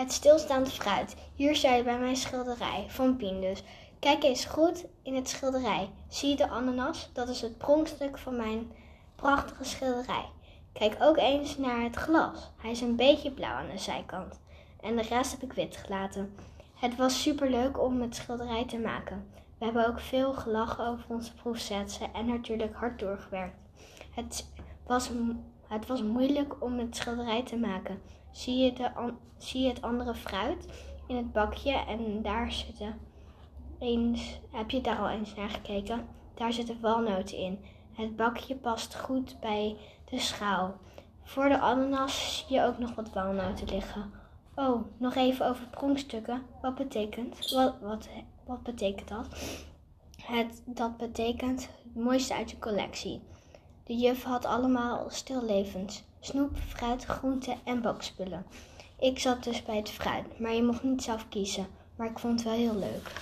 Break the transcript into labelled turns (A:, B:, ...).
A: Het stilstaande fruit. Hier sta je bij mijn schilderij van Pien dus. Kijk eens goed in het schilderij. Zie je de ananas? Dat is het pronkstuk van mijn prachtige schilderij. Kijk ook eens naar het glas. Hij is een beetje blauw aan de zijkant. En de rest heb ik wit gelaten. Het was superleuk om het schilderij te maken. We hebben ook veel gelachen over onze proefzetsen en natuurlijk hard doorgewerkt. Het was, het was moeilijk om het schilderij te maken. Zie je, de, zie je het andere fruit in het bakje en daar zitten eens, heb je daar al eens naar gekeken? Daar zitten walnoten in. Het bakje past goed bij de schaal. Voor de ananas zie je ook nog wat walnoten liggen. Oh, nog even over pronkstukken. Wat betekent? Wat, wat, betekent dat? Het, dat betekent het mooiste uit je collectie. De juf had allemaal stillevens. Snoep, fruit, groenten en bakspullen. Ik zat dus bij het fruit, maar je mocht niet zelf kiezen. Maar ik vond het wel heel leuk.